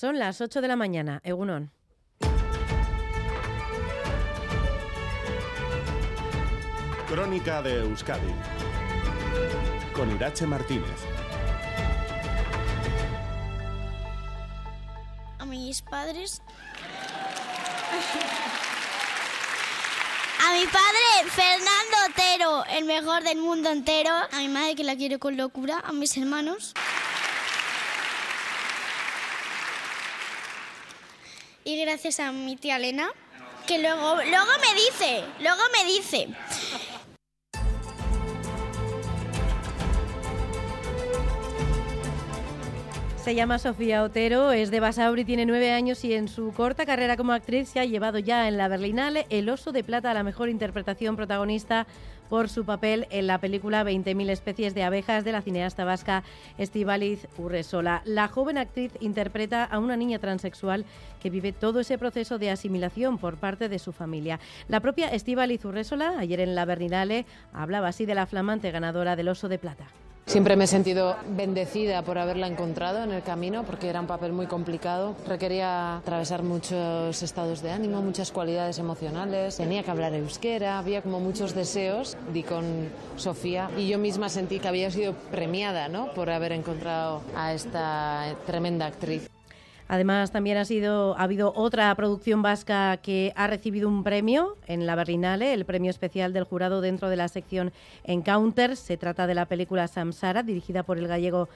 Son las 8 de la mañana. Egunon. Crónica de Euskadi con Irache Martínez. A mis padres. A mi padre, Fernando Otero, el mejor del mundo entero. A mi madre, que la quiero con locura. A mis hermanos. Y gracias a mi tía Elena, que luego, luego me dice, luego me dice, Se llama Sofía Otero, es de Basauri, tiene nueve años y en su corta carrera como actriz se ha llevado ya en la Berlinale el Oso de Plata a la mejor interpretación protagonista por su papel en la película 20.000 especies de abejas de la cineasta vasca Estivaliz Urresola. La joven actriz interpreta a una niña transexual que vive todo ese proceso de asimilación por parte de su familia. La propia Estivaliz Urresola, ayer en la Berlinale, hablaba así de la flamante ganadora del Oso de Plata. Siempre me he sentido bendecida por haberla encontrado en el camino porque era un papel muy complicado. Requería atravesar muchos estados de ánimo, muchas cualidades emocionales. Tenía que hablar euskera, había como muchos deseos. Di con Sofía y yo misma sentí que había sido premiada ¿no? por haber encontrado a esta tremenda actriz. Además, también ha, sido, ha habido otra producción vasca que ha recibido un premio en la Berlinale, el premio especial del jurado dentro de la sección Encounters. Se trata de la película Samsara, dirigida por el gallego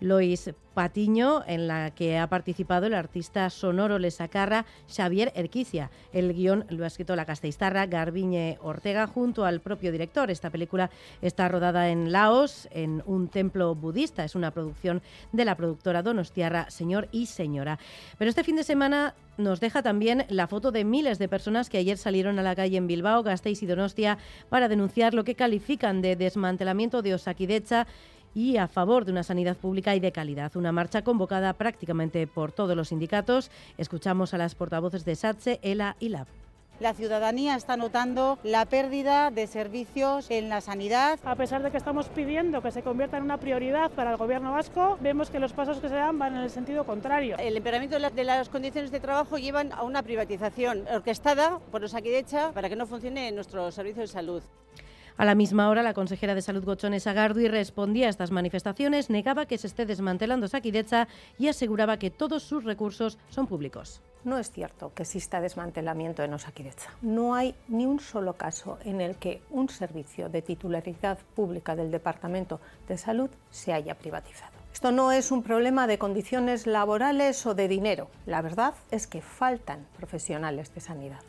Lois Patiño, en la que ha participado el artista sonoro lesacarra Xavier Erquicia. El guion lo ha escrito la castellistarra Garbiñe Ortega junto al propio director. Esta película está rodada en Laos, en un templo budista. Es una producción de la productora donostiarra Señor y Señora. Pero este fin de semana nos deja también la foto de miles de personas que ayer salieron a la calle en Bilbao, Gasteiz y Donostia para denunciar lo que califican de desmantelamiento de Osakidecha y a favor de una sanidad pública y de calidad. Una marcha convocada prácticamente por todos los sindicatos. Escuchamos a las portavoces de SATSE, ELA y LAB. La ciudadanía está notando la pérdida de servicios en la sanidad. A pesar de que estamos pidiendo que se convierta en una prioridad para el gobierno vasco, vemos que los pasos que se dan van en el sentido contrario. El empeoramiento de, las condiciones de trabajo llevan a una privatización orquestada por los Aquidecha para que no funcione nuestro servicio de salud. A la misma hora, la consejera de Salud Gochones Agardi respondía a estas manifestaciones, negaba que se esté desmantelando Saquidecha y aseguraba que todos sus recursos son públicos. No es cierto que exista desmantelamiento en Osakidecha. No hay ni un solo caso en el que un servicio de titularidad pública del Departamento de Salud se haya privatizado. Esto no es un problema de condiciones laborales o de dinero. La verdad es que faltan profesionales de sanidad.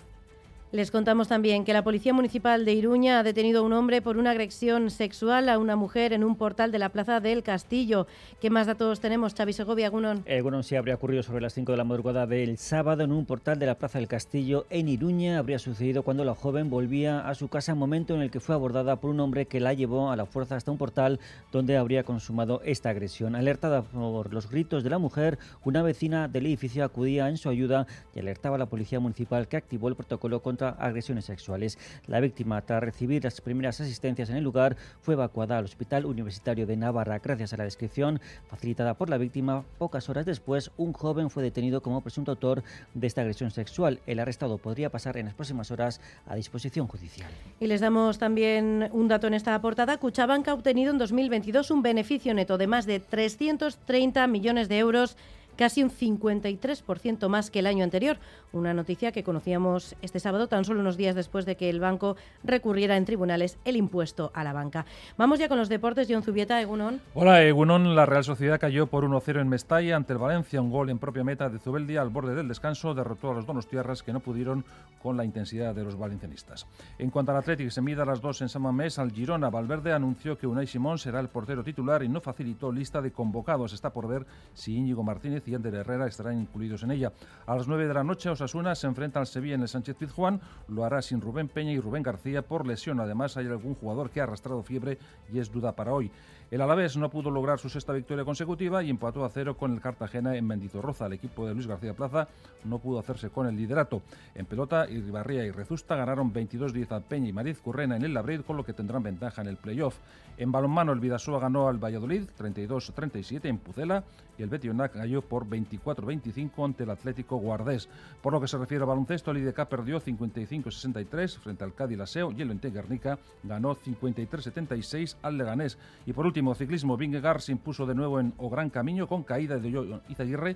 Les contamos también que la Policía Municipal de Iruña ha detenido a un hombre por una agresión sexual a una mujer en un portal de la Plaza del Castillo. ¿Qué más datos tenemos, Xavi Segovia, Gunón? Gunón sí habría ocurrido sobre las 5 de la madrugada del sábado en un portal de la Plaza del Castillo en Iruña. Habría sucedido cuando la joven volvía a su casa, momento en el que fue abordada por un hombre que la llevó a la fuerza hasta un portal donde habría consumado esta agresión. Alertada por los gritos de la mujer, una vecina del edificio acudía en su ayuda y alertaba a la Policía Municipal que activó el protocolo contra agresiones sexuales. La víctima, tras recibir las primeras asistencias en el lugar, fue evacuada al Hospital Universitario de Navarra. Gracias a la descripción facilitada por la víctima, pocas horas después, un joven fue detenido como presunto autor de esta agresión sexual. El arrestado podría pasar en las próximas horas a disposición judicial. Y les damos también un dato en esta portada. Cuchabank ha obtenido en 2022 un beneficio neto de más de 330 millones de euros casi un 53% más que el año anterior. Una noticia que conocíamos este sábado, tan solo unos días después de que el banco recurriera en tribunales el impuesto a la banca. Vamos ya con los deportes. John Zubieta, Egunon. Hola, Egunon. La Real Sociedad cayó por 1-0 en Mestalla ante el Valencia. Un gol en propia meta de Zubeldia al borde del descanso derrotó a los donos tierras que no pudieron con la intensidad de los valencianistas. En cuanto al Atlético, se mide a las dos en San Mamés. Al Girona, Valverde anunció que Unai Simón será el portero titular y no facilitó lista de convocados. Está por ver si Íñigo Martínez y Ander Herrera estarán incluidos en ella. A las 9 de la noche, Osasuna se enfrenta al Sevilla en el Sánchez Pizjuán. Lo hará sin Rubén Peña y Rubén García por lesión. Además, hay algún jugador que ha arrastrado fiebre y es duda para hoy. El Alavés no pudo lograr su sexta victoria consecutiva y empató a cero con el Cartagena en Mendizorroza. El equipo de Luis García Plaza no pudo hacerse con el liderato. En pelota, Irribarría y Rezusta ganaron 22-10 a Peña y Mariz Currena en el Labrid, con lo que tendrán ventaja en el playoff. En balonmano, el Vidasoa ganó al Valladolid 32-37 en Pucela y el Betionac cayó por 24-25 ante el Atlético Guardés. Por lo que se refiere al baloncesto, el IDK perdió 55-63 frente al Cádiz Laseo y el Ente Guernica ganó 53-76 al Leganés. Y por último, ciclismo, Vingegaard se impuso de nuevo en O Gran Camino con caída de Izaguirre.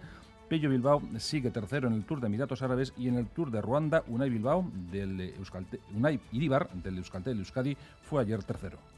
Pello Bilbao sigue tercero en el Tour de Emiratos Árabes y en el Tour de Ruanda, Unai Bilbao del Euskaltel, Unai Iribar del Euskaltel Euskadi fue ayer tercero.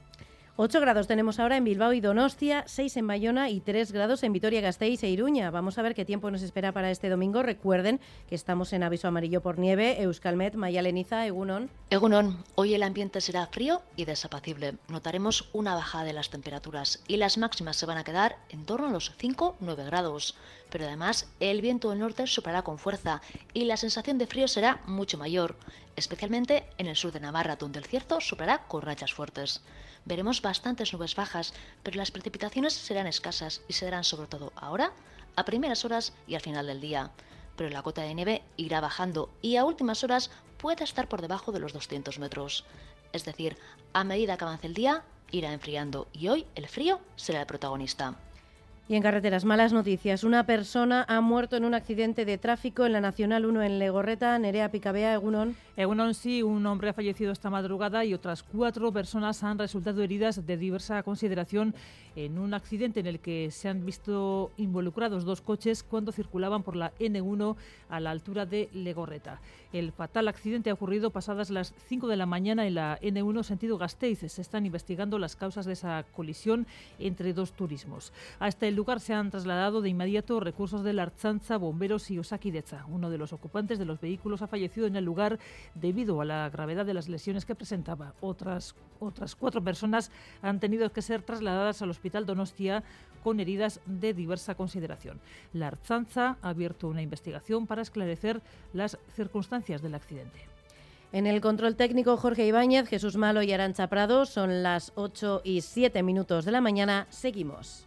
8 grados tenemos ahora en Bilbao y Donostia, 6 en Bayona y 3 grados en Vitoria-Gasteiz e Iruña. Vamos a ver qué tiempo nos espera para este domingo. Recuerden que estamos en aviso amarillo por nieve. Euskalmet, Mayaleniza, Egunon. Egunon, hoy el ambiente será frío y desapacible. Notaremos una bajada de las temperaturas y las máximas se van a quedar en torno a los 5-9 grados. Pero además el viento del norte soplará con fuerza y la sensación de frío será mucho mayor, especialmente en el sur de Navarra, donde el cierzo soplará con rachas fuertes. Veremos bastantes nubes bajas, pero las precipitaciones serán escasas y se darán sobre todo ahora, a primeras horas y al final del día. Pero la cota de nieve irá bajando y a últimas horas puede estar por debajo de los 200 metros. Es decir, a medida que avance el día, irá enfriando y hoy el frío será el protagonista. Y en carreteras, malas noticias. Una persona ha muerto en un accidente de tráfico en la Nacional 1 en Legorreta, Nerea Picabea, Egunon. Egunon sí, un hombre ha fallecido esta madrugada y otras cuatro personas han resultado heridas de diversa consideración en un accidente en el que se han visto involucrados dos coches cuando circulaban por la N1 a la altura de Legorreta. El fatal accidente ha ocurrido pasadas las 5 de la mañana en la N1 sentido Gasteiz. Se están investigando las causas de esa colisión entre dos turismos. Hasta el lugar se han trasladado de inmediato recursos de la Archanza, bomberos y Osakideza. Uno de los ocupantes de los vehículos ha fallecido en el lugar debido a la gravedad de las lesiones que presentaba. Otras, otras cuatro personas han tenido que ser trasladadas al Hospital Donostia con heridas de diversa consideración. La Archanza ha abierto una investigación para esclarecer las circunstancias del accidente. En el control técnico, Jorge Ibáñez, Jesús Malo y Arancha Prado. Son las 8 y 7 minutos de la mañana. Seguimos.